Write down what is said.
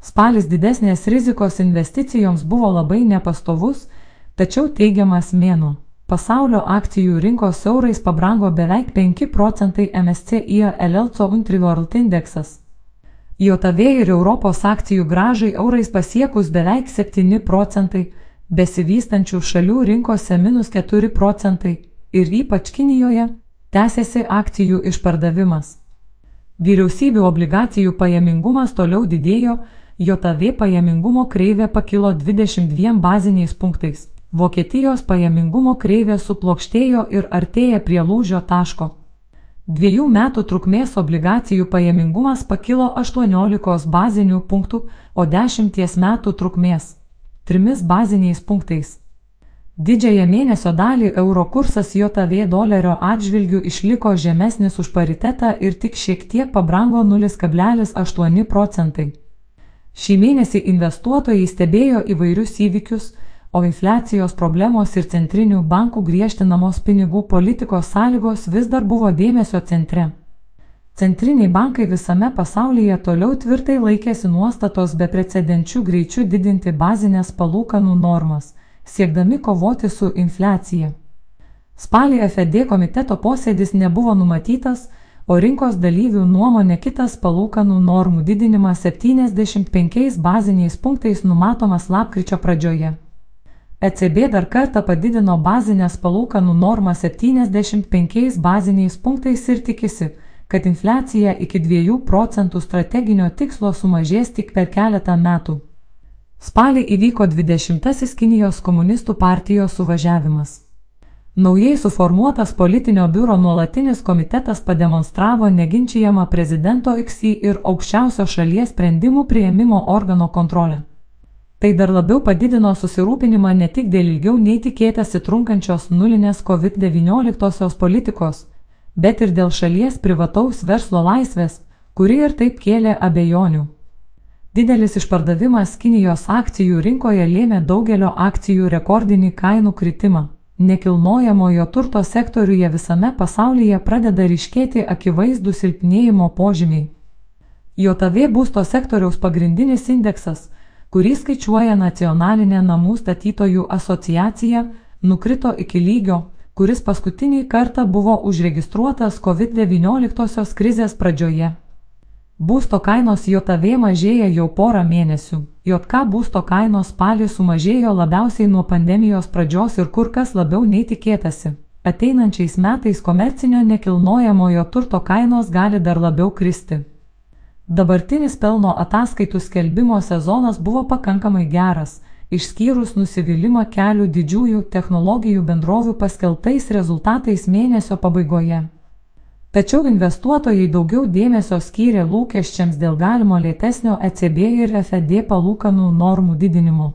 Spalis didesnės rizikos investicijoms buvo labai nepastovus, tačiau teigiamas mėnuo. Pasaulio akcijų rinkos eurais pabrango beveik 5 procentai MSCI LLCO Untriworld indeksas. JAV ir Europos akcijų gražai eurais pasiekus beveik 7 procentai, besivystančių šalių rinkose minus 4 procentai ir ypač Kinijoje tęsiasi akcijų išpardavimas. Vyriausybių obligacijų pajamingumas toliau didėjo, JAV pajamingumo kreivė pakilo 22 baziniais punktais. Vokietijos pajamingumo kreivė suplokštėjo ir artėja prie lūžio taško. Dviejų metų trukmės obligacijų pajamingumas pakilo 18 bazinių punktų, o 10 metų trukmės 3 baziniais punktais. Didžiąją mėnesio dalį euro kursas JAV dolerio atžvilgių išliko žemesnis už paritetą ir tik šiek tiek pabrango 0,8 procentai. Šį mėnesį investuotojai stebėjo įvairius įvykius, o infliacijos problemos ir centrinių bankų griežtinamos pinigų politikos sąlygos vis dar buvo dėmesio centre. Centriniai bankai visame pasaulyje toliau tvirtai laikėsi nuostatos beprecedenčių greičių didinti bazinės palūkanų normas, siekdami kovoti su infliacija. Spalį FED komiteto posėdis nebuvo numatytas, o rinkos dalyvių nuomonė kitas palūkanų normų didinimas 75 baziniais punktais numatomas lapkričio pradžioje. ECB dar kartą padidino bazinės palūkanų normą 75 baziniais punktais ir tikisi, kad infliacija iki 2 procentų strateginio tikslo sumažės tik per keletą metų. Spalį įvyko 20-asis Kinijos komunistų partijos suvažiavimas. Naujai suformuotas politinio biuro nuolatinis komitetas pademonstravo neginčiamą prezidento XI ir aukščiausio šalies sprendimų prieimimo organo kontrolę. Tai dar labiau padidino susirūpinimą ne tik dėl ilgiau nei tikėtasi trunkančios nulinės COVID-19 politikos, bet ir dėl šalies privataus verslo laisvės, kuri ir taip kėlė abejonių. Didelis išpardavimas Kinijos akcijų rinkoje lėmė daugelio akcijų rekordinį kainų kritimą. Nekilnojamojo turto sektoriuje visame pasaulyje pradeda ryškėti akivaizdų silpnėjimo požymiai. JAV būsto sektoriaus pagrindinis indeksas kurį skaičiuoja Nacionalinė namų statytojų asociacija, nukrito iki lygio, kuris paskutinį kartą buvo užregistruotas COVID-19 krizės pradžioje. Būsto kainos JAV mažėja jau porą mėnesių. JK būsto kainos spalį sumažėjo labiausiai nuo pandemijos pradžios ir kur kas labiau nei tikėtasi. Ateinančiais metais komercinio nekilnojamojo turto kainos gali dar labiau kristi. Dabartinis pelno ataskaitų skelbimo sezonas buvo pakankamai geras, išskyrus nusivylimą kelių didžiųjų technologijų bendrovių paskeltais rezultatais mėnesio pabaigoje. Tačiau investuotojai daugiau dėmesio skyrė lūkesčiams dėl galimo lėtesnio ECB ir FED palūkanų normų didinimo.